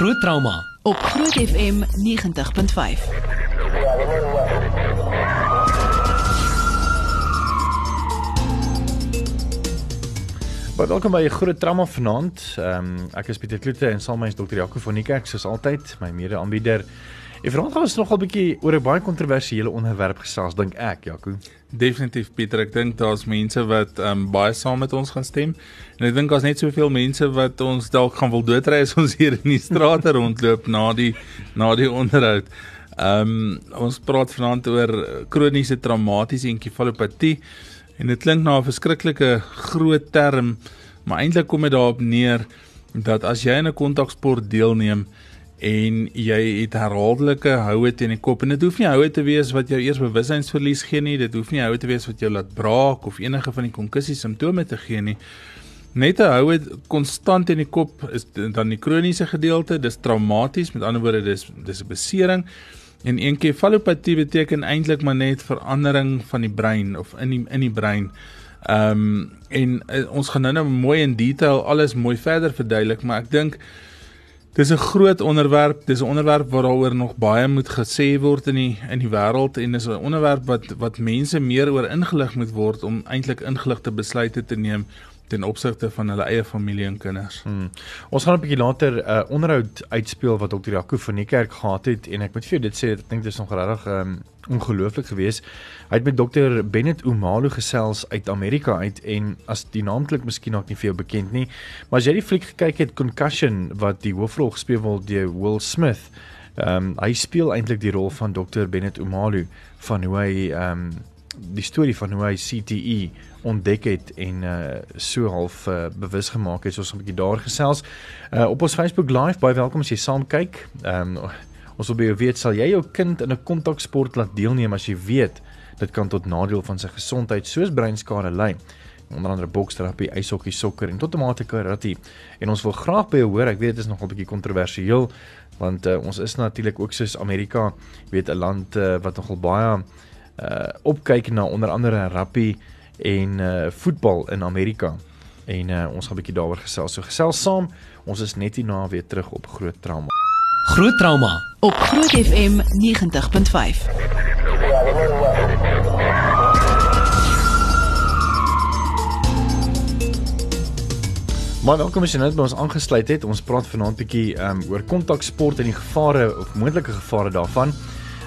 Groot trauma op Groot FM 90.5. Baie welkom by 'n groot trauma vanaand. Ehm um, ek is Pieter Kloete en saam met my is Dr. Jaco van Niekerk soos altyd, my mede-aanbieder. En vanaand gaan ons nogal 'n bietjie oor 'n baie kontroversiële onderwerp gesels, dink ek, Jaco. Definitief Pieter, ek dink daar's mense wat um, baie saam met ons gaan stem. En ek dink daar's net soveel mense wat ons dalk gaan wil doodry as ons hier in die strate rondloop na die na die onderhoud. Ehm um, ons praat vanaand oor kroniese traumatiese enkefalopatie. En dit klink na 'n verskriklike groot term, maar eintlik kom dit daarop neer dat as jy in 'n kontaksport deelneem en jy het herhaaldelike houe teen die kop en dit hoef nie houe te wees wat jou eers bewussynsverlies gee nie, dit hoef nie houe te wees wat jou laat braak of enige van die konkussie simptome te gee nie. Net 'n houe konstant in die kop is dan die kroniese gedeelte, dis traumaties, met ander woorde dis dis 'n besering. En enkefalopatie beteken eintlik maar net verandering van die brein of in die in die brein. Ehm um, en uh, ons gaan nou nou mooi in detail alles mooi verder verduidelik, maar ek dink dis 'n groot onderwerp, dis 'n onderwerp waaroor nog baie moet gesê word in die in die wêreld en dis 'n onderwerp wat wat mense meer oor ingelig moet word om eintlik ingeligte besluite te neem ten opsigte van hulle eie familie en kinders. Hmm. Ons gaan 'n bietjie later 'n uh, onderhoud uitspeel wat Dr. Jaco van die kerk gehad het en ek moet vir jou dit sê ek dink dit is regtig um, ongelooflik geweest. Hy het met Dr. Bennett Umalu gesels uit Amerika uit en as die naam klink miskien nog nie vir jou bekend nie, maar as jy die fliek gekyk het Concussion wat die hoofrol gespeel word deur Will Smith, ehm um, hy speel eintlik die rol van Dr. Bennett Umalu van hoe hy ehm um, die storie van hoe hy CTE ontdek het en uh so half uh, bewus gemaak het soos 'n bietjie daar gesels. Uh op ons Facebook live baie welkom as jy saam kyk. Ehm um, ons wil by jou weet sal jy jou kind in 'n kontaksport laat deelneem as jy weet dit kan tot nadeel van sy gesondheid soos breinskade lei onder andere boksterapie, ijshokkie, sokker en tot tomate karate. En ons wil graag by jou hoor. Ek weet dit is nog 'n bietjie kontroversieel want uh, ons is natuurlik ook soos Amerika, weet 'n land uh, wat nogal baie uh opkyk na onder andere rugby en uh voetbal in Amerika. En uh ons gaan 'n bietjie daaroor gesels. So gesels saam. Ons is net hierna weer terug op Groot Trauma. Groot trauma op Groot FM 90.5. Maar welkom as jy net by ons aangesluit het. Ons praat vanaand bietjie um, oor kontaksport en die gevare of moontlike gevare daarvan.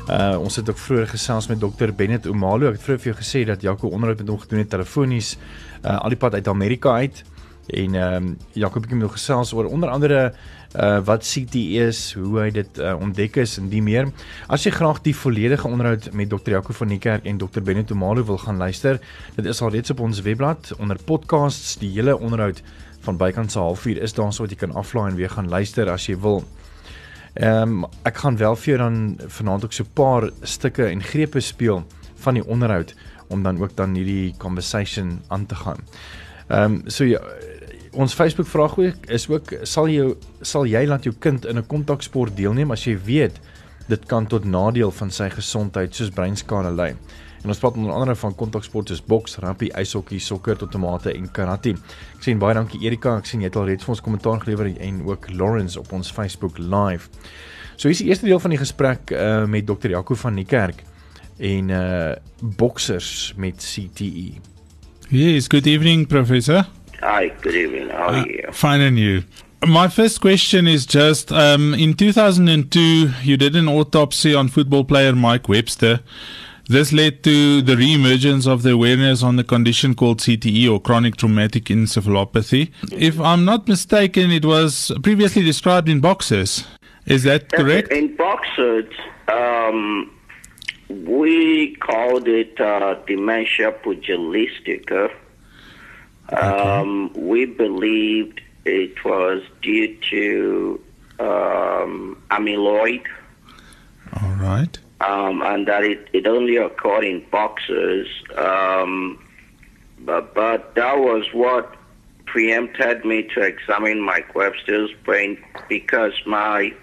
Uh ons het ook vroeër gesels met dokter Bennett Omalo. Ek het vroeër vir jou gesê dat Jaco onderhoud met hom gedoen het telefonies uh al die pad uit Amerika uit. En ehm um, Jaco bietjie met hom gesels oor onder andere uh wat CT is, hoe hy dit uh, ontdek is en die meer. As jy graag die volledige onderhoud met dokter Jaco van die kerk en dokter Bennett Omalo wil gaan luister, dit is al reeds op ons webblad onder podcasts die hele onderhoud van bykans se halfuur is daar so wat jy kan aflaai en weer gaan luister as jy wil. Ehm um, ek gaan wel vir jou dan vanaand ook so 'n paar stukke en grepe speel van die onderhoud om dan ook dan hierdie conversation aan te gaan. Ehm um, so ja, ons Facebook vraag ook is ook sal jy sal jy laat jou kind in 'n kontaksport deelneem as jy weet dit kan tot nadeel van sy gesondheid soos breinskade lei. En ons praat onder andere van kontaksport soos boks, rugby, ijshokkie, sokker tot tomate en karate. Ek sien baie dankie Erika, ek sien jy het al reeds vir ons kommentaar gelewer en ook Lawrence op ons Facebook live. So hier is die eerste deel van die gesprek uh, met Dr. Jaco van die kerk en uh boksers met CTE. Yes, good evening professor. Hi, good evening. How are you? Uh, fine and you. My first question is just um, in 2002, you did an autopsy on football player Mike Webster. This led to the re-emergence of the awareness on the condition called CTE or chronic traumatic encephalopathy. If I'm not mistaken, it was previously described in boxers. Is that correct? In boxers, um, we called it uh, dementia pugilistica. Um, we believed it was due to um, amyloid. All right. Um, and that it, it only occurred in boxers. Um, but, but that was what preempted me to examine Mike Webster's brain because my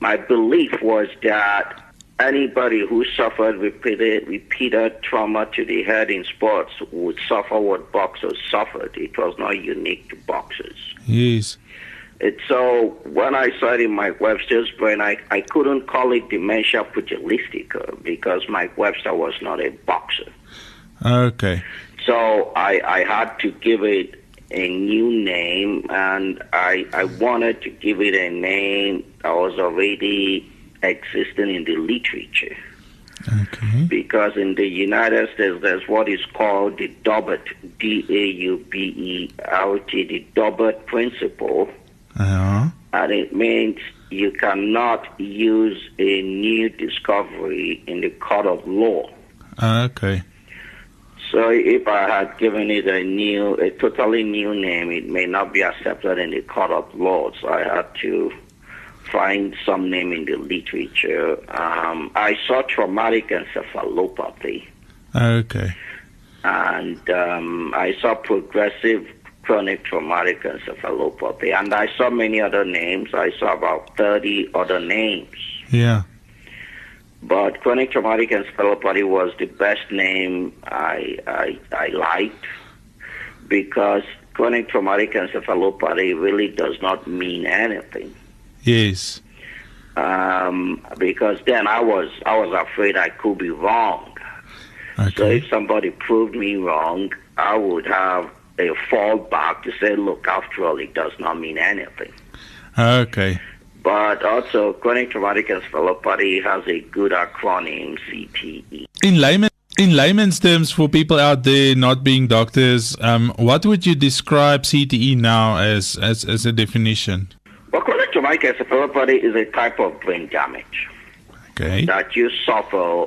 my belief was that anybody who suffered repeated repeated trauma to the head in sports would suffer what boxers suffered. It was not unique to boxers. Yes. It, so when I saw it in Mike Webster's brain, I, I couldn't call it dementia pugilistica because Mike Webster was not a boxer. Okay. So I, I had to give it a new name, and I, I wanted to give it a name that was already existing in the literature. Okay. Because in the United States, there's what is called the Daubert, D A U B E R T, the Daubert principle, Ja. and it means you cannot use a new discovery in the court of law. Okay. So if I had given it a new, a totally new name, it may not be accepted in the court of law. So I had to find some name in the literature. Um, I saw traumatic encephalopathy, Okay. and um, I saw progressive chronic traumatic encephalopathy, and I saw many other names. I saw about 30 other names. Yeah. But chronic traumatic encephalopathy was the best name I, I, I liked because chronic traumatic encephalopathy really does not mean anything. Yes. Um, because then I was I was afraid I could be wrong. So if somebody proved me wrong, I would have a fallback to say, look, after all, it does not mean anything. Okay. But also, chronic traumatic encephalopathy has a good acronym. CTE. In layman in layman's terms for people out there not being doctors, um, what would you describe CTE now as as, as a definition? Well, chronic traumatic encephalopathy is a type of brain damage Okay. that you suffer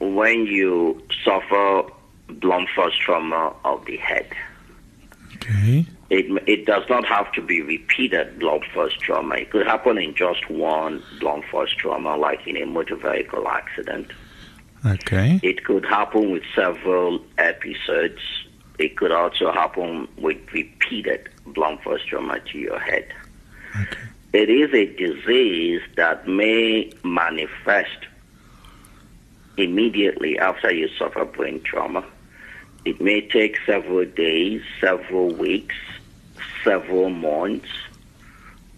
when you suffer blunt force trauma of the head. Okay. It, it does not have to be repeated blunt force trauma. It could happen in just one blunt force trauma, like in a motor vehicle accident. Okay. It could happen with several episodes. It could also happen with repeated blunt force trauma to your head. Okay. It is a disease that may manifest immediately after you suffer brain trauma. It may take several days, several weeks, several months,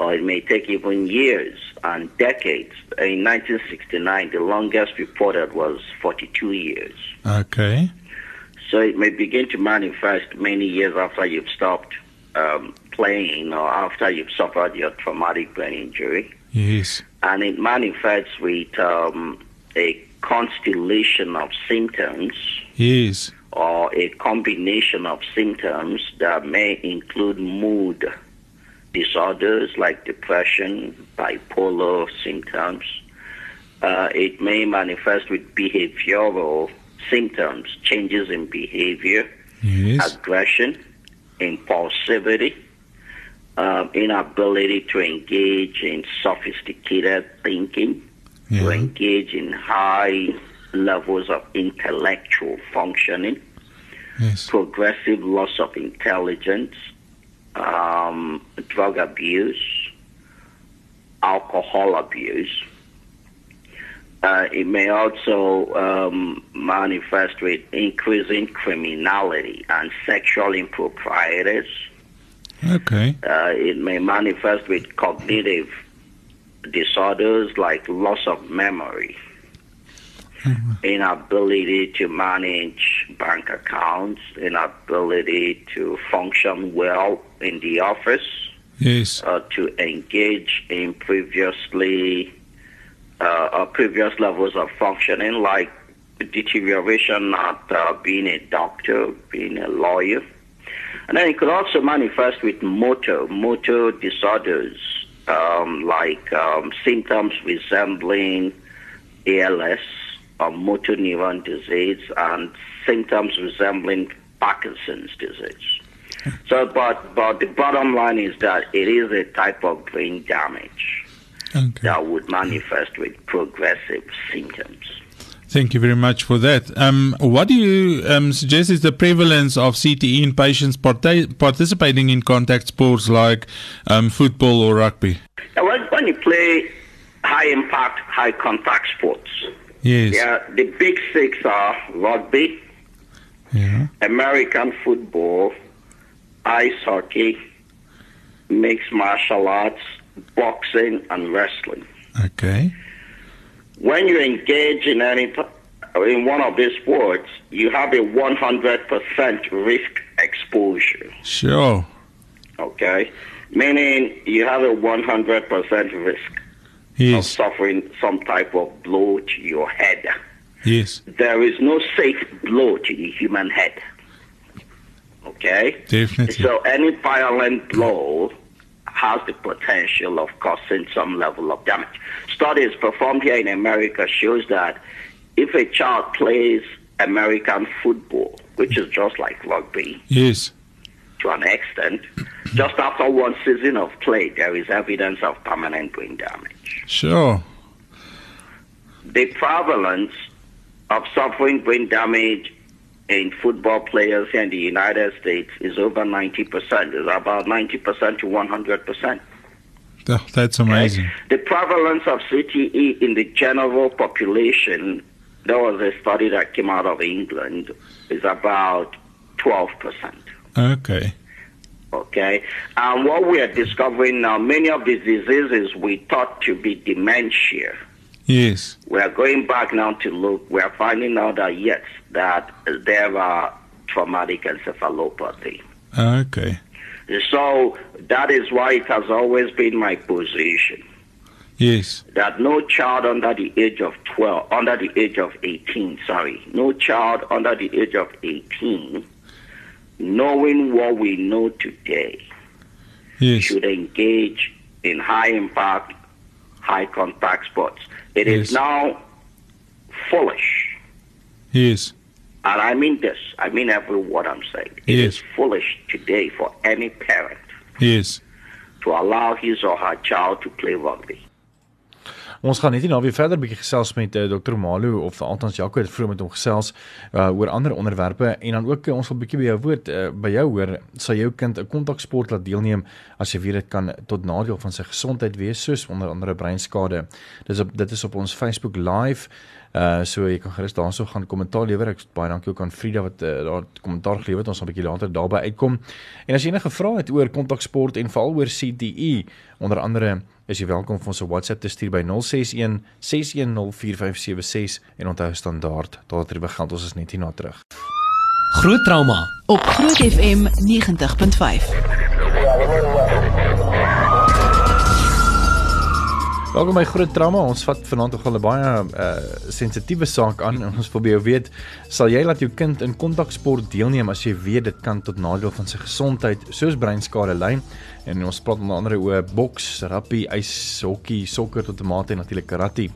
or it may take even years and decades. In 1969, the longest reported was 42 years. Okay. So it may begin to manifest many years after you've stopped um, playing or after you've suffered your traumatic brain injury. Yes. And it manifests with um, a constellation of symptoms Yes. Or a combination of symptoms that may include mood disorders like depression, bipolar symptoms. Uh, it may manifest with behavioral symptoms, changes in behavior, Yes. aggression, impulsivity, um, inability to engage in sophisticated thinking, to engage in high levels of intellectual functioning, Yes. progressive loss of intelligence, um, drug abuse, alcohol abuse. Uh, it may also um, manifest with increasing criminality and sexual improprieties. Okay. Uh, it may manifest with cognitive disorders like loss of memory, inability to manage bank accounts, inability to function well in the office, Yes. uh, to engage in previously uh, uh, previous levels of functioning, like deterioration at uh, being a doctor, being a lawyer. And then it could also manifest with motor, motor disorders, um, like um, symptoms resembling ALS or motor neuron disease and symptoms resembling Parkinson's disease. So, but, but the bottom line is that it is a type of brain damage Okay. that would manifest with progressive symptoms. Thank you very much for that. Um, what do you um, suggest is the prevalence of CTE in patients parta- participating in contact sports like um, football or rugby? Now, when you play high impact, high contact sports, Yes. yeah, the big six are rugby, Yeah. American football, ice hockey, mixed martial arts, boxing, and wrestling. Okay. When you engage in any in one of these sports, you have a 100% risk exposure. Sure. Okay, meaning you have a 100% risk of suffering some type of blow to your head. Yes. There is no safe blow to the human head. Okay? Definitely. So any violent blow has the potential of causing some level of damage. Studies performed here in America shows that if a child plays American football, which is just like rugby Yes. to an extent, just after one season of play, there is evidence of permanent brain damage. Sure. The prevalence of suffering brain damage in football players here in the United States is over 90%. It's about 90% to 100%. Th- That's amazing. The prevalence of CTE in the general population, there was a study that came out of England, is about 12%. Okay. Okay? And what we are discovering now, many of these diseases we thought to be dementia. Yes. We are going back now to look, we are finding out that yes, that there are traumatic encephalopathy. Okay. So that is why it has always been my position Yes. that no child under the age of 12, under the age of 18, sorry, no child under the age of 18, knowing what we know today, Yes. should engage in high impact, high contact sports. It is Yes. now foolish, Yes. and I mean this, I mean every word I'm saying. It is Yes. foolish today for any parent Yes. to allow his or her child to play rugby. Ons gaan net nie nou weer verder bietjie gesels met uh, Dr. Malu of althans Jaco het vroeër met hom gesels uh, oor ander onderwerpe en dan ook uh, ons wil bietjie by jou woord uh, by jou hoor sal jou kind 'n kontaksport laat deelneem as jy weet dit kan tot nadeel van sy gesondheid wees soos onder andere breinskade. Dis op dit is op ons Facebook live Uh so jy kan gerus daarso gaan kommentaar lewer. Ek baie dankie ook aan Frida wat uh, daar kommentaar gelewer het. Ons gaan 'n bietjie later daarby uitkom. En as jy enige vrae het oor kontaksport en veral oor CTE, onder andere is jy welkom om ons 'n WhatsApp te stuur by 061 6104576 en onthou standaard tot dit begin. Ons is net hierna terug. Groot trauma op Groot FM 90.5. Welkom by Groot Trauma. Ons vat vanaand nogal 'n baie uh sensitiewe saak aan ons by jou weet, sal jy laat jou kind in kontaksport deelneem as jy weet dit kan tot nadeel van sy gesondheid soos breinskade lei? En ons praat onder andere oor boks, rugby, ijshokkie, sokker tot mate en natuurlik karate.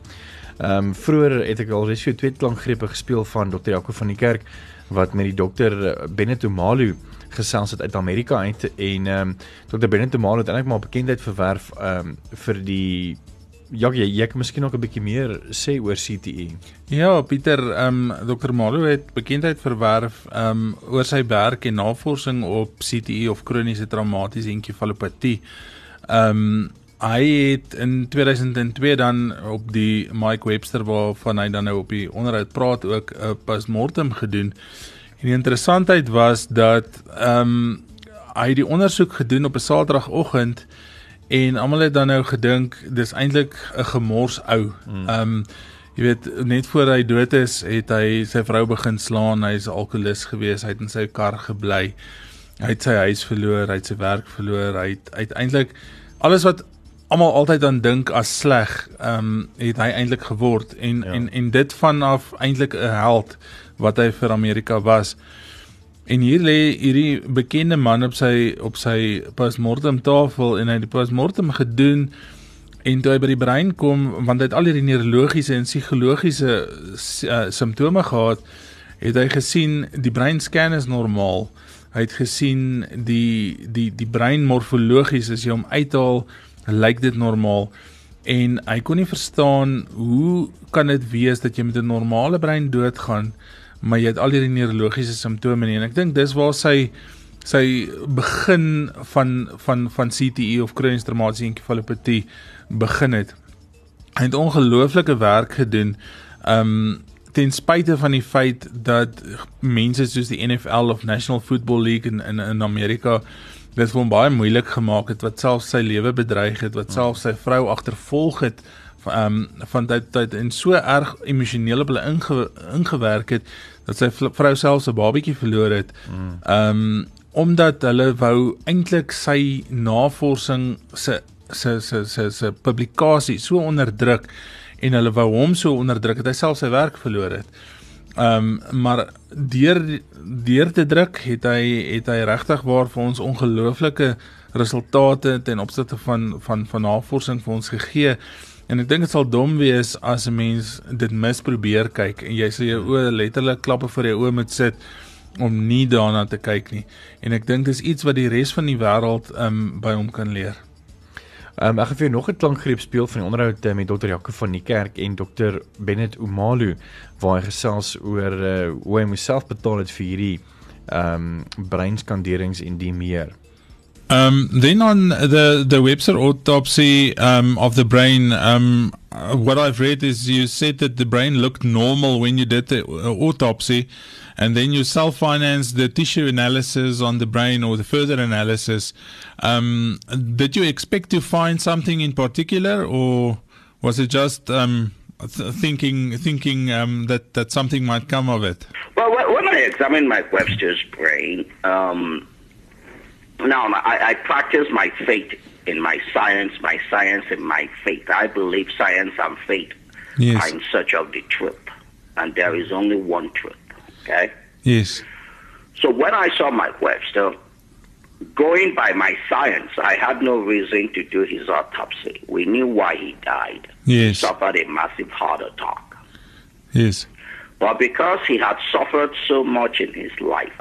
Ehm um, vroeër het ek al resio twee klankgrepe gespeel van Dr. Jaco van die Kerk wat met die dokter Bennet Omalu gesels het uit Amerika uit en ehm um, Dr. Bennet Omalu het eintlik maar bekendheid verwerf ehm um, vir die Ja, jy, jy kan miskien ook 'n bietjie meer sê oor CTE. Ja, Pieter, ehm um, Dr. Malo het bekendheid verwerf ehm um, oor sy werk en navorsing op CTE of kroniese traumatiese enkefalopatie. Ehm um, hy het in 2002 dan op die Mike Webster waarvan hy dan nou op die onderhoud praat ook 'n uh, postmortem gedoen. En die interessantheid was dat ehm um, hy het die ondersoek gedoen op 'n Saterdagoggend en almal het dan nou gedink dis eintlik 'n gemors ou. Ehm um, jy weet net voor hy dood is, het hy sy vrou begin slaan, hy's 'n alkolikus gewees, hy het in sy kar gebly. Hy het sy huis verloor, hy het sy werk verloor, hy het uiteindelik alles wat almal altyd aan dink as sleg, ehm um, het hy eintlik geword en ja. en en dit vanaf eintlik 'n held wat hy vir Amerika was. En hier lê hierdie bekende man op sy op sy postmortem tafel en hy het die postmortem gedoen en toe hy by die brein kom want hy het al hierdie neurologiese en psigologiese uh, simptome gehad het hy gesien die breinscan is normaal. Hy het gesien die die die brein morfologies as jy hom uithaal lyk dit normaal. En hy kon nie verstaan hoe kan dit wees dat jy met 'n normale brein doodgaan maar jy het al hierdie neurologiese simptome nie en ek dink dis waar sy sy begin van van van CTE of kroniese traumatiese enkefalopatie begin het. Hy het ongelooflike werk gedoen. Um ten spyte van die feit dat mense soos die NFL of National Football League in in, in Amerika dit vir hom baie moeilik gemaak het wat self sy lewe bedreig het, wat self sy vrou agtervolg het ehm um, van tyd tot tyd en so erg emosioneel op hulle inge, ingewerk het dat sy vrou self 'n babatjie verloor het. Ehm um, omdat hulle wou eintlik sy navorsing se se se se se publikasie so onderdruk en hulle wou hom so onderdruk dat hy self sy werk verloor het. Ehm um, maar deur deur te druk het hy het hy regtig waar vir ons ongelooflike resultate ten opsigte van van van navorsing vir ons gegee. En ek dink dit sal dom wees as 'n mens dit misprobeer kyk en jy sê jou oë letterlik klappe vir jou oë moet sit om nie daarna te kyk nie. En ek dink dis iets wat die res van die wêreld um by hom kan leer. Um, ek gaan vir jou nog 'n klankgreep speel van die onderhoud met Dr. Jaco van die kerk en Dr. Bennett Umalu waar hy gesels oor uh, hoe hy homself betaal het vir hierdie um breinskanderings en die meer. Um, then on the the Webster autopsy um, of the brain, um, what I've read is you said that the brain looked normal when you did the uh, autopsy, and then you self-financed the tissue analysis on the brain or the further analysis. Um, did you expect to find something in particular, or was it just um, th- thinking thinking um, that that something might come of it? Well, when I examined my Webster's brain. Now, I, I practice my faith in my science, my science in my faith. I believe science and faith Yes. are in search of the truth, and there is only one truth. Okay. Yes. So when I saw Mike Webster, going by my science, I had no reason to do his autopsy. We knew why he died. He Yes. suffered a massive heart attack. Yes. But because he had suffered so much in his life,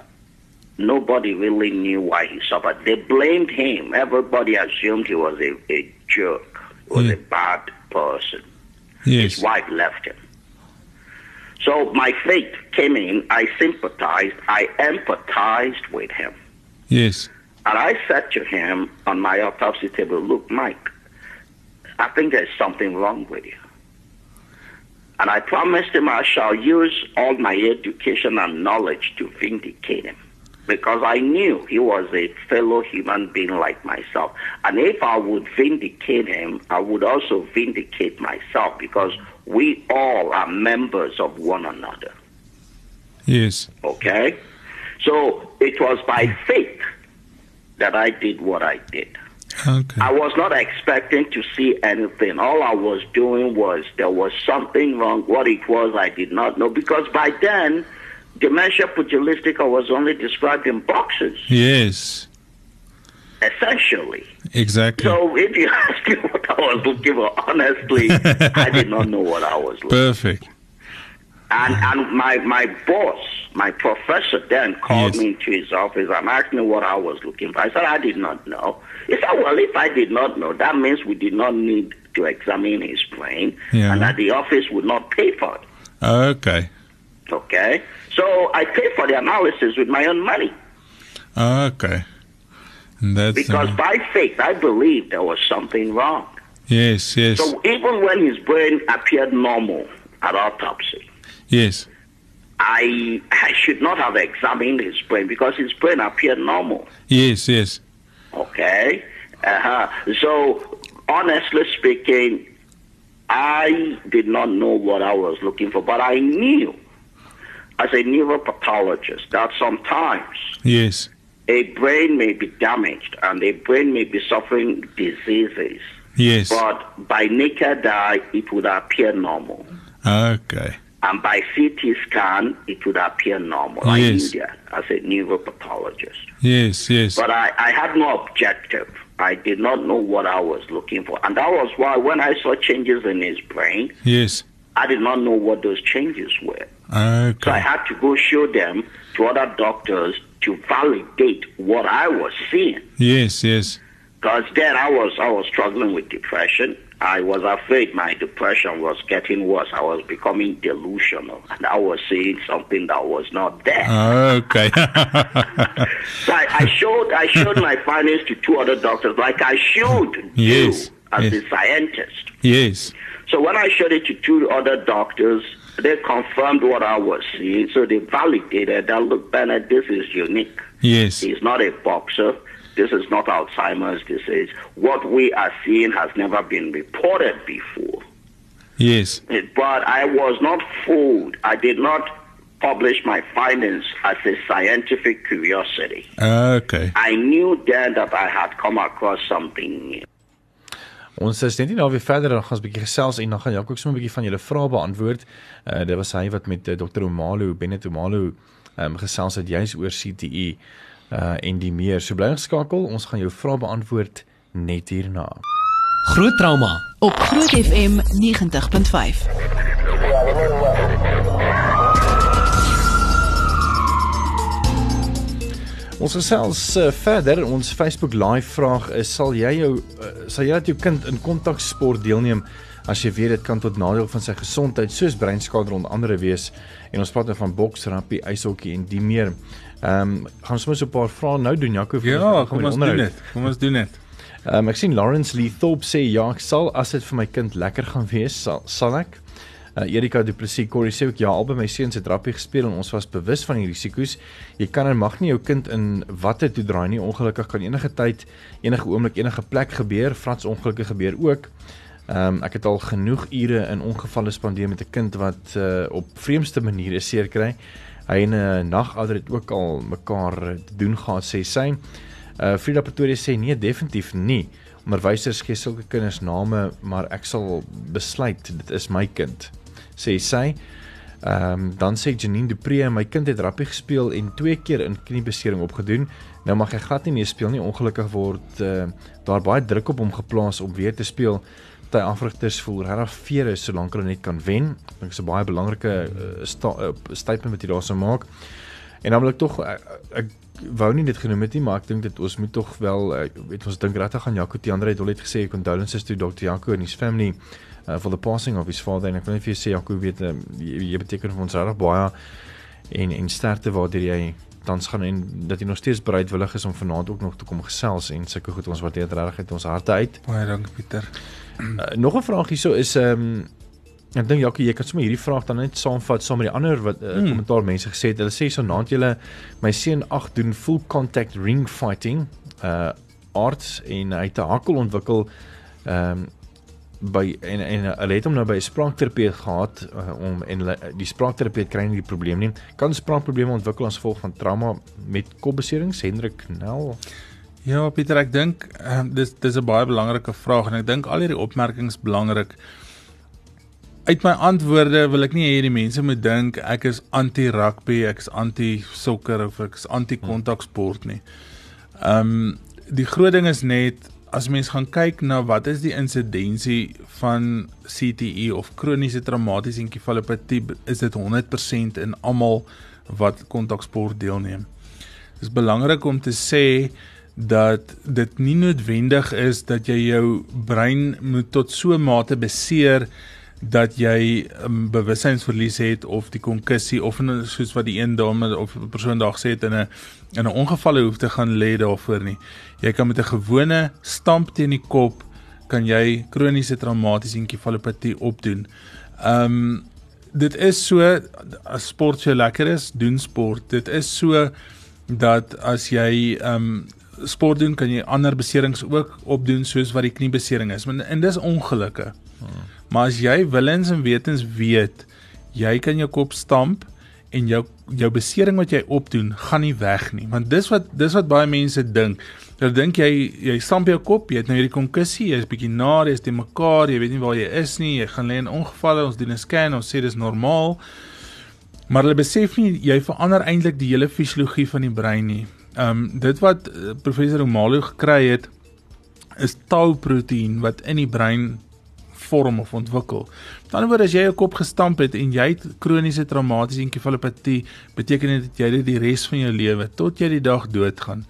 nobody really knew why he suffered. They blamed him. Everybody assumed he was a, a jerk, was a bad person. Yes. His wife left him. So my faith came in. I sympathized. I empathized with him. Yes. And I said to him on my autopsy table, Look, Mike, I think there's something wrong with you. And I promised him I shall use all my education and knowledge to vindicate him. Because I knew he was a fellow human being like myself. And if I would vindicate him, I would also vindicate myself because we all are members of one another. Yes. Okay? So it was by faith that I did what I did. Okay. I was not expecting to see anything. All I was doing was there was something wrong. What it was, I did not know because by then, dementia pugilistica was only described in boxes, Yes. essentially. Exactly. So if you ask me what I was looking for, honestly, I did not know what I was looking for. Perfect. And and my my boss, my professor then called Yes. me into his office and asked me what I was looking for. I said I did not know. He said, Well, if I did not know, that means we did not need to examine his brain Yeah. and that the office would not pay for it. Okay. Okay? So I paid for the analysis with my own money. Okay. That's Because uh, by faith I believed there was something wrong. yes, yes, So even when his brain appeared normal at autopsy, yes, I I should not have examined his brain because his brain appeared normal. yes, yes. Okay. Uh-huh. So, honestly speaking, I did not know what I was looking for, but I knew as a neuropathologist that sometimes Yes, a brain may be damaged and a brain may be suffering diseases, yes. but by naked eye, it would appear normal. Okay. And by CT scan, it would appear normal. I Yes. that as a neuropathologist. Yes, yes. But I, I had no objective. I did not know what I was looking for. And that was why when I saw changes in his brain, Yes. I did not know what those changes were. So I had to go show them to other doctors to validate what I was seeing. Yes, yes. Because then I was I was struggling with depression. I was afraid my depression was getting worse. I was becoming delusional, and I was seeing something that was not there. Okay. So I, I showed I showed my findings to two other doctors, like I should Yes, do as yes. a scientist. yes. So when I showed it to two other doctors, they confirmed what I was seeing. So they validated that look, Bennett, this is unique. Yes. He's not a boxer. This is not Alzheimer's disease. What we are seeing has never been reported before. Yes. Eh, but I was not fooled. I did not publish my findings as a scientific curiosity. Okay. I knew then that I had come across something new. Ons is net nie nou weer verder dan gaan ons 'n bietjie gesels en dan gaan Jaco sommer 'n bietjie van julle vrae beantwoord. Uh dit was hy wat met uh, Dr. Omalo, Bennett Omalo um gesels het juis oor CTE uh en die meer. So bly geskakel, ons gaan jou vrae beantwoord net hierna. Groot trauma op Groot FM 90.5. Ons gesels uh, verder. Ons Facebook live vraag is sal jy jou uh, sal jy dat jou kind in kontaksport deelneem as jy weet dit kan tot nadeel van sy gesondheid soos breinskade onder andere wees en ons praat nou van boks, rugby, ijshokkie en die meer. Ehm um, gaan ons mos 'n paar vrae nou doen Jaco vir Ja, kom ons doen dit. Kom ons doen dit. Ehm um, ek sien Lawrence Lee Thorpe sê ja, ek sal as dit vir my kind lekker gaan wees, sal, sal ek. Uh, Erika Du Plessis Corey sê ook ja, albei my seuns het rugby gespeel en ons was bewus van die risiko's. Jy kan en mag nie jou kind in watte toe draai nie. Ongelukkig kan enige tyd, enige oomblik, enige plek gebeur. Frans ongelukke gebeur ook. Ehm um, ek het al genoeg ure in ongevalle spandeer met 'n kind wat uh, op vreemdste maniere seer kry. Hy en 'n uh, nagouder het ook al mekaar te doen gehad sê sy. Uh Frida Pretoria sê nee, definitief nie. Onderwysers gee sulke kinders name, maar ek sal besluit dit is my kind sê sy. Ehm um, dan sê Janine Dupree, my kind het rugby gespeel en twee keer in kniebesering opgedoen. Nou mag hy glad nie meer speel nie. Ongelukkig word uh, daar baie druk op hom geplaas om weer te speel. Party afrigters voel regtig vere solank hulle net kan wen. Ek dink dit is 'n baie belangrike uh, sta, uh, statement wat jy daarso maak. En dan wil ek tog ek, ek wou nie dit genoem het nie, maar ek dink dit ons moet tog wel ek, weet ons dink regtig aan Jaco Tiandre het al net gesê condolences to Dr. Jaco and his family uh, for the passing of his father en ek wil net vir jou sê Jaco weet uh, jy, jy beteken vir ons regtig baie en en sterkte waardeur jy tans gaan en dat jy nog steeds bereidwillig is om vanaand ook nog te kom gesels en sulke goed ons waardeer regtig uit ons harte uit. Baie dankie Pieter. Uh, nog 'n vraag hierso is ehm um, ek dink Jaco jy kan sommer hierdie vraag dan net saamvat saam met die ander wat uh, Hmm. kommentaar mense gesê het. Hulle sê so naand julle my seun 8 doen full contact ring fighting uh arts en hy het 'n hakkel ontwikkel ehm um, by en en hulle het hom nou by 'n spraakterapeut gehad uh, om en hulle, die spraakterapeut kry nie die probleem nie. Kan spraakprobleme ontwikkel as gevolg van trauma met kopbeserings? Hendrik Nel. Ja, Pieter, ek dink um, dis dis 'n baie belangrike vraag en ek dink al hierdie opmerkings belangrik. Uit my antwoorde wil ek nie hê die mense moet dink ek is anti-rugby, ek is anti-sokker of ek is anti-kontaksport nie. Ehm um, die groot ding is net as mens gaan kyk na wat is die insidensie van CTE of kroniese traumatiese enkefalopatie, is dit 100% in almal wat kontaksport deelneem. Dit is belangrik om te sê dat dit nie noodwendig is dat jy jou brein moet tot so mate beseer dat jy um, bewussynsverlies het of die konkussie of in, soos wat die een dame of persoon daar gesê het in 'n in 'n ongeval hoef te gaan lê daarvoor nie. Jy kan met 'n gewone stamp teen die kop kan jy kroniese traumatiese enkefalopatie opdoen. Ehm um, dit is so as sport so lekker is, doen sport. Dit is so dat as jy ehm um, sport doen, kan jy ander beserings ook opdoen soos wat die kniebesering is. Maar en dis ongelukke. Hmm. Maar as jy willens en wetens weet, jy kan jou kop stamp en jou jou besering wat jy opdoen, gaan nie weg nie. Want dis wat dis wat baie mense dink. Hulle dink jy jy stamp jou kop, jy het nou hierdie konkussie, jy's bietjie naar, jy's te mekaar, jy weet nie waar jy is nie, jy gaan lê in ongevalle, ons doen 'n scan, ons sê dis normaal. Maar hulle besef nie jy verander eintlik die hele fisiologie van die brein nie. Ehm um, dit wat uh, professor Omalo gekry het is tauproteïen wat in die brein vorm of ontwikkel. Met ander woorde as jy jou kop gestamp het en jy het kroniese traumatiese enkefalopatie, beteken dit dat jy dit die res van jou lewe tot jy die dag doodgaan,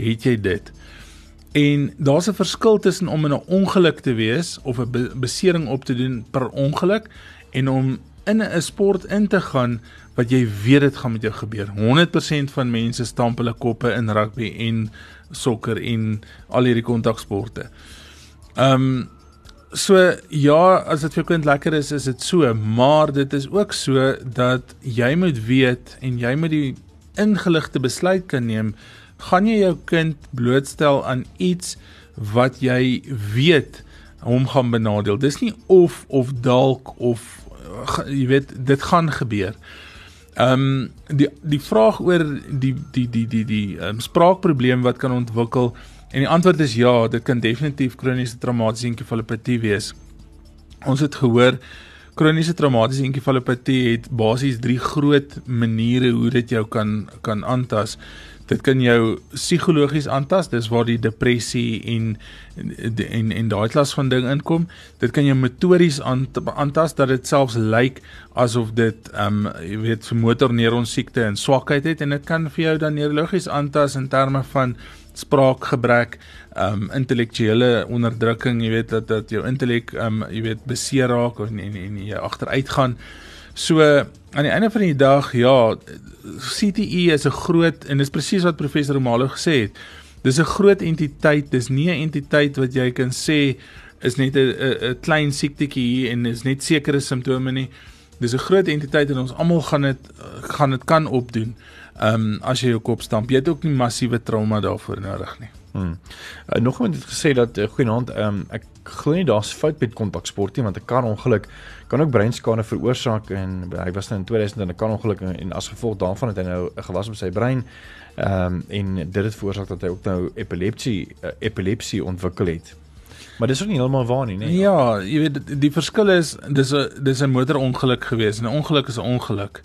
het jy dit. En daar's 'n verskil tussen om in 'n ongeluk te wees of 'n be besering op te doen per ongeluk en om in 'n sport in te gaan wat jy weet dit gaan met jou gebeur. 100% van mense stamp hulle koppe in rugby en sokker en al hierdie kontaksporte. Ehm um, so ja, as dit vir kind lekker is, is dit so, maar dit is ook so dat jy moet weet en jy moet die ingeligte besluit kan neem gaan jy jou kind blootstel aan iets wat jy weet hom gaan benadeel. Dis nie of of dalk of uh, jy weet dit gaan gebeur. Ehm um, die die vraag oor die die die die die um, spraakprobleem wat kan ontwikkel en die antwoord is ja, dit kan definitief kroniese traumatiese enkefalopatie wees. Ons het gehoor kroniese traumatiese enkefalopatie het basies drie groot maniere hoe dit jou kan kan aantas. Dit kan jou psigologies aantas, dis waar die depressie en en en daai klas van ding inkom. Dit kan jou motories aantas dat dit selfs lyk asof dit ehm um, jy weet vir motorneuron siekte en swakheid het en dit kan vir jou dan neurologies aantas in terme van spraakgebrek, ehm um, intellektuele onderdrukking, jy weet dat dat jou intellek ehm um, jy weet beseer raak of en en jy agteruit gaan. So aan die einde van die dag, ja, CTE is 'n groot en dis presies wat professor Romalo gesê het. Dis 'n groot entiteit, dis nie 'n entiteit wat jy kan sê is net 'n 'n klein siektetjie hier en is net sekere simptome nie. Dis 'n groot entiteit en ons almal gaan dit gaan dit kan opdoen. Ehm um, as jy jou kop stamp, jy het ook nie massiewe trauma daarvoor nodig nie. Hmm. Uh, nog iemand het gesê dat uh, goeienaand, ehm um, ek glo nie daar's fout met kontaksport nie want 'n kar ongeluk kan ook breinskade veroorsaak en hy was nou in 2000 in 'n kar ongeluk en, en as gevolg daarvan het hy nou 'n gewas op sy brein ehm um, en dit het veroorsaak dat hy ook nou epilepsie uh, epilepsie ontwikkel het. Maar dis ook nie heeltemal waar nie, nee. Ja, jy weet die, die verskil is dis 'n dis 'n motorongeluk gewees en 'n ongeluk is 'n ongeluk.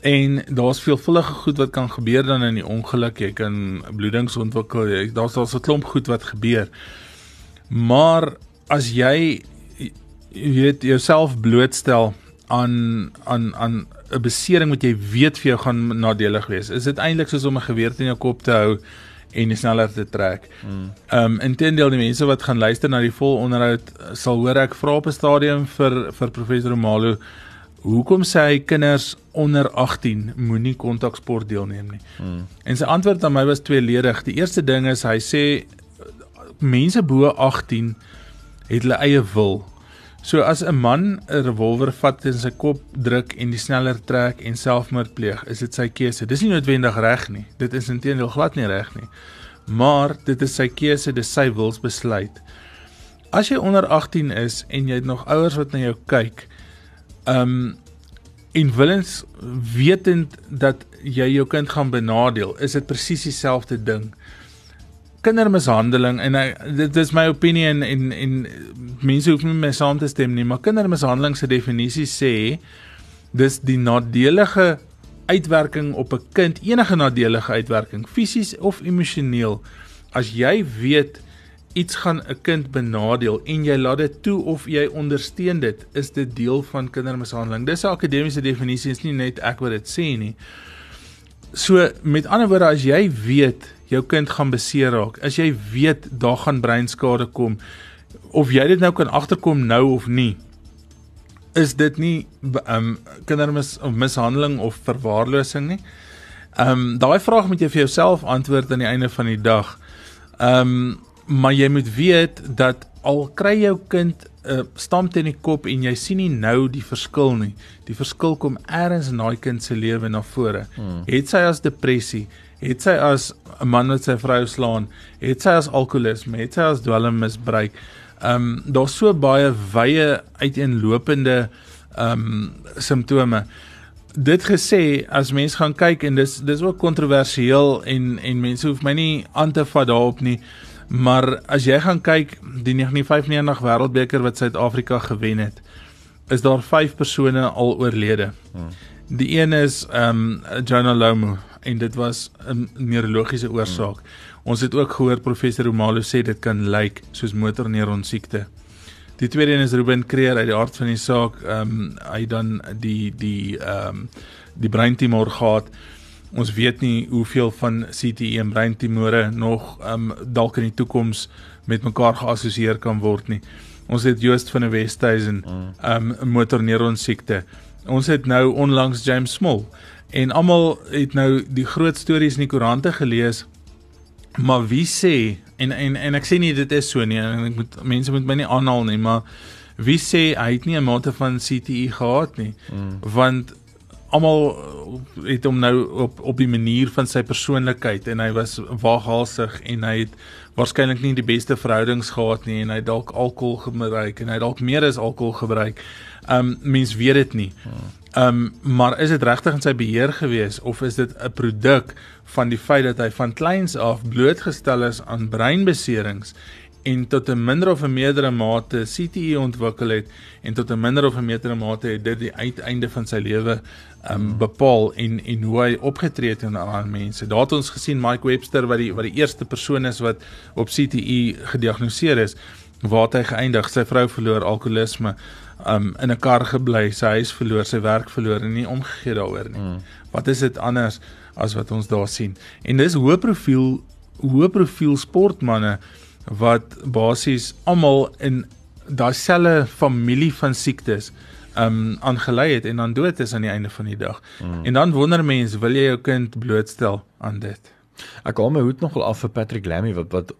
En daar's veelvuldige goed wat kan gebeur dan in die ongeluk. Jy kan bloedings ontwikkel. Daar's daar's 'n klomp goed wat gebeur. Maar as jy jy weet jouself blootstel aan aan aan 'n besering wat jy weet vir jou gaan nadelig wees, is dit eintlik soos om 'n geweer in jou kop te hou en sneller te trek. Hmm. Ehm um, intendeel die mense wat gaan luister na die vol onderhoud sal hoor ek vra op 'n stadium vir vir professor Romalo hoekom sê hy kinders onder 18 moenie kontaksport deelneem nie. Hmm. En sy antwoord aan my was tweeledig. Die eerste ding is hy sê mense bo 18 het hulle eie wil. So as 'n man 'n revolver vat in sy kop druk en die sneller trek en selfmoord pleeg, is dit sy keuse. Dis nie noodwendig reg nie. Dit is intedeel glad nie reg nie. Maar dit is sy keuse, dis sy wilsbesluit. As jy onder 18 is en jy het nog ouers wat na jou kyk, Ehm um, en willens wetend dat jy jou kind gaan benadeel, is dit presies dieselfde ding. Kindermishandeling en ek, dit is my opinie en en, en mense hoef nie my saam te stem nie, maar kindermishandeling se definisie sê dis die nadelige uitwerking op 'n kind, enige nadelige uitwerking, fisies of emosioneel. As jy weet iets gaan 'n kind benadeel en jy laat dit toe of jy ondersteun dit, is dit deel van kindermishandeling. Dis 'n akademiese definisie, is nie net ek wat dit sê nie. So met ander woorde as jy weet jou kind gaan beseer raak, as jy weet daar gaan breinskade kom of jy dit nou kan agterkom nou of nie, is dit nie um kindermis of mishandeling of verwaarlosing nie. Um daai vraag moet jy vir jouself antwoord aan die einde van die dag. Um maar jy moet weet dat al kry jou kind 'n uh, stamp in die kop en jy sien nie nou die verskil nie. Die verskil kom eers in daai kind se lewe na vore. Hmm. Het sy as depressie, het sy as 'n man wat sy vrou slaan, het sy as alkoholisme, het sy as dwelmmisbruik. Ehm um, daar's so baie wye uiteenlopende ehm um, simptome. Dit gesê as mens gaan kyk en dis dis ook kontroversieel en en mense hoef my nie aan te vat daarop nie. Maar as jy gaan kyk die 1995 Wêreldbeker wat Suid-Afrika gewen het, is daar 5 persone al oorlede. Hmm. Die een is ehm um, Jonah Lomu en dit was 'n neurologiese oorsaak. Hmm. Ons het ook gehoor professor Romalo sê dit kan lyk soos motorneuron siekte. Die tweede een is Ruben Creer uit die hart van die saak. Ehm um, hy dan die die ehm um, die breintumor gehad ons weet nie hoeveel van CTE en breintumore nog um dalk in die toekoms met mekaar geassosieer kan word nie. Ons het Joost van die Westhuizen mm. um motorneuron siekte. Ons het nou onlangs James Small en almal het nou die groot stories in die koerante gelees. Maar wie sê en en en ek sê nie dit is so nie en ek moet mense moet my nie aanhaal nie, maar wie sê hy het nie 'n mate van CTE gehad nie? Mm. Want almal het hom nou op op die manier van sy persoonlikheid en hy was waaghalsig en hy het waarskynlik nie die beste verhoudings gehad nie en hy dalk alkohol gebruik en hy dalk meer as alkohol gebruik. Um mens weet dit nie. Um maar is dit regtig in sy beheer gewees of is dit 'n produk van die feit dat hy van kleins af blootgestel is aan breinbeserings en tot 'n minder of 'n meerdere mate CTE ontwikkel het en tot 'n minder of 'n meerdere mate het dit die uiteinde van sy lewe um bepaal en en hoe hy opgetree het aan aan mense. Daar het ons gesien Mike Webster wat die wat die eerste persoon is wat op CTE gediagnoseer is waar hy geëindig, sy vrou verloor alkoholisme, um in 'n kar gebly, sy huis verloor, sy werk verloor en nie omgegee daaroor nie. Mm. Wat is dit anders as wat ons daar sien? En dis hoë profiel hoë profiel sportmense wat basies almal in daai selfe familie van siektes um aangelei het en dan dood is aan die einde van die dag. Mm. En dan wonder mense, wil jy jou kind blootstel aan dit? Ek hou my hoed nogal af vir Patrick Lamy wat wat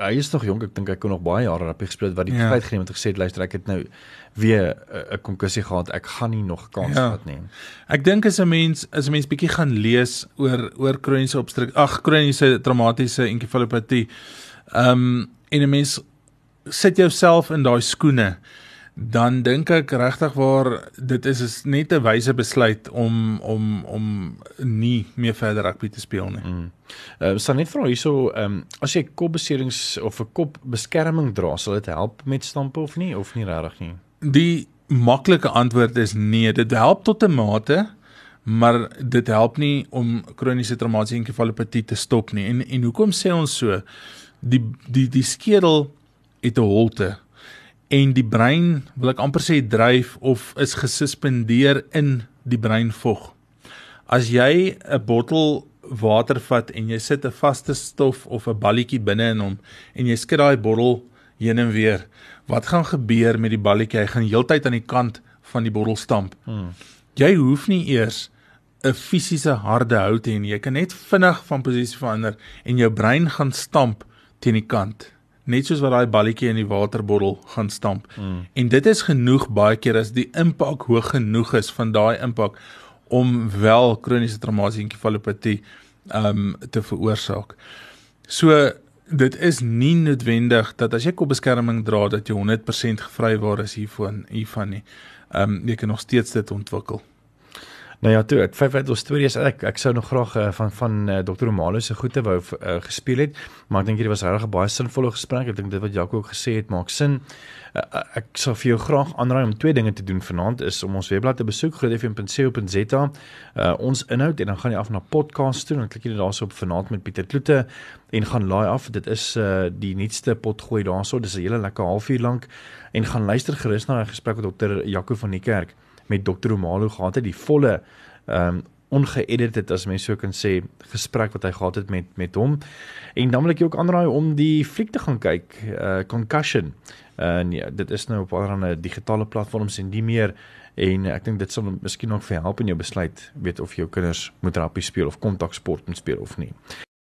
hy is nog jonk, ek dink hy kon nog baie jare rugby gespeel wat die ja. feit geneem het gesê luister ek het nou weer 'n konkussie gehad, ek gaan nie nog kans ja. gehad nie. Ek dink as 'n mens as 'n mens bietjie gaan lees oor oor kroniese obstruk ag kroniese traumatiese enkefalopatie um, en 'n mens sit jouself in daai skoene dan dink ek regtig waar dit is is net 'n wyse besluit om om om nie meer verder rugby te speel nie. Mm. Ehm uh, sal net vra hierso ehm um, as jy kopbeserings of 'n kopbeskerming dra, sal dit help met stampe of nie of nie regtig nie? Die maklike antwoord is nee, dit help tot 'n mate, maar dit help nie om kroniese traumatiese enkefalopatie te stop nie. En en hoekom sê ons so? Die die die skedel het 'n holte en die brein wil ek amper sê dryf of is gesuspendeer in die breinvog. As jy 'n bottel water vat en jy sit 'n vaste stof of 'n balletjie binne in hom en jy skud daai bottel heen en weer, wat gaan gebeur met die balletjie? Hy gaan heeltyd aan die kant van die bottel stamp. Hmm. Jy hoef nie eers 'n fisiese harde hout hê nie. Jy kan net vinnig van posisie verander en jou brein gaan stamp teen die kant net soos wat daai balletjie in die waterbottel gaan stamp. Mm. En dit is genoeg baie keer as die impak hoog genoeg is van daai impak om wel kroniese traumatiese enkefalopatie um te veroorsaak. So dit is nie noodwendig dat as jy kopbeskerming dra dat jy 100% gevrywaar is hiervan hiervan nie. Um jy kan nog steeds dit ontwikkel. Nou ja, toe, ek vyf uit ons stories ek ek sou nog graag uh, van van uh, Dr. Romalo se goeie wou uh, gespeel het, maar ek dink hierdie was regtig 'n baie sinvolle gesprek. Ek dink dit wat Jaco ook gesê het maak sin. Uh, ek sou vir jou graag aanraai om twee dinge te doen vanaand is om ons webblad te besoek grootfm.co.za. Uh, ons inhoud en dan gaan jy af na podcast toe en klik jy daarso op vanaand met Pieter Kloete en gaan laai af. Dit is uh, die nuutste potgooi daarso. Dis 'n hele lekker halfuur lank en gaan luister gerus na 'n gesprek met Dr. Jaco van die kerk met Dr. Romalo gehad het, die volle ehm um, ongeedited as mens sou kan sê gesprek wat hy gehad het met met hom. En dan wil ek jou ook aanraai om die fliek te gaan kyk, uh Concussion. Uh nee, dit is nou op allerlei digitale platforms en die meer en ek dink dit sal miskien ook vir help in jou besluit weet of jou kinders moet rugby speel of kontaksport moet speel of nie.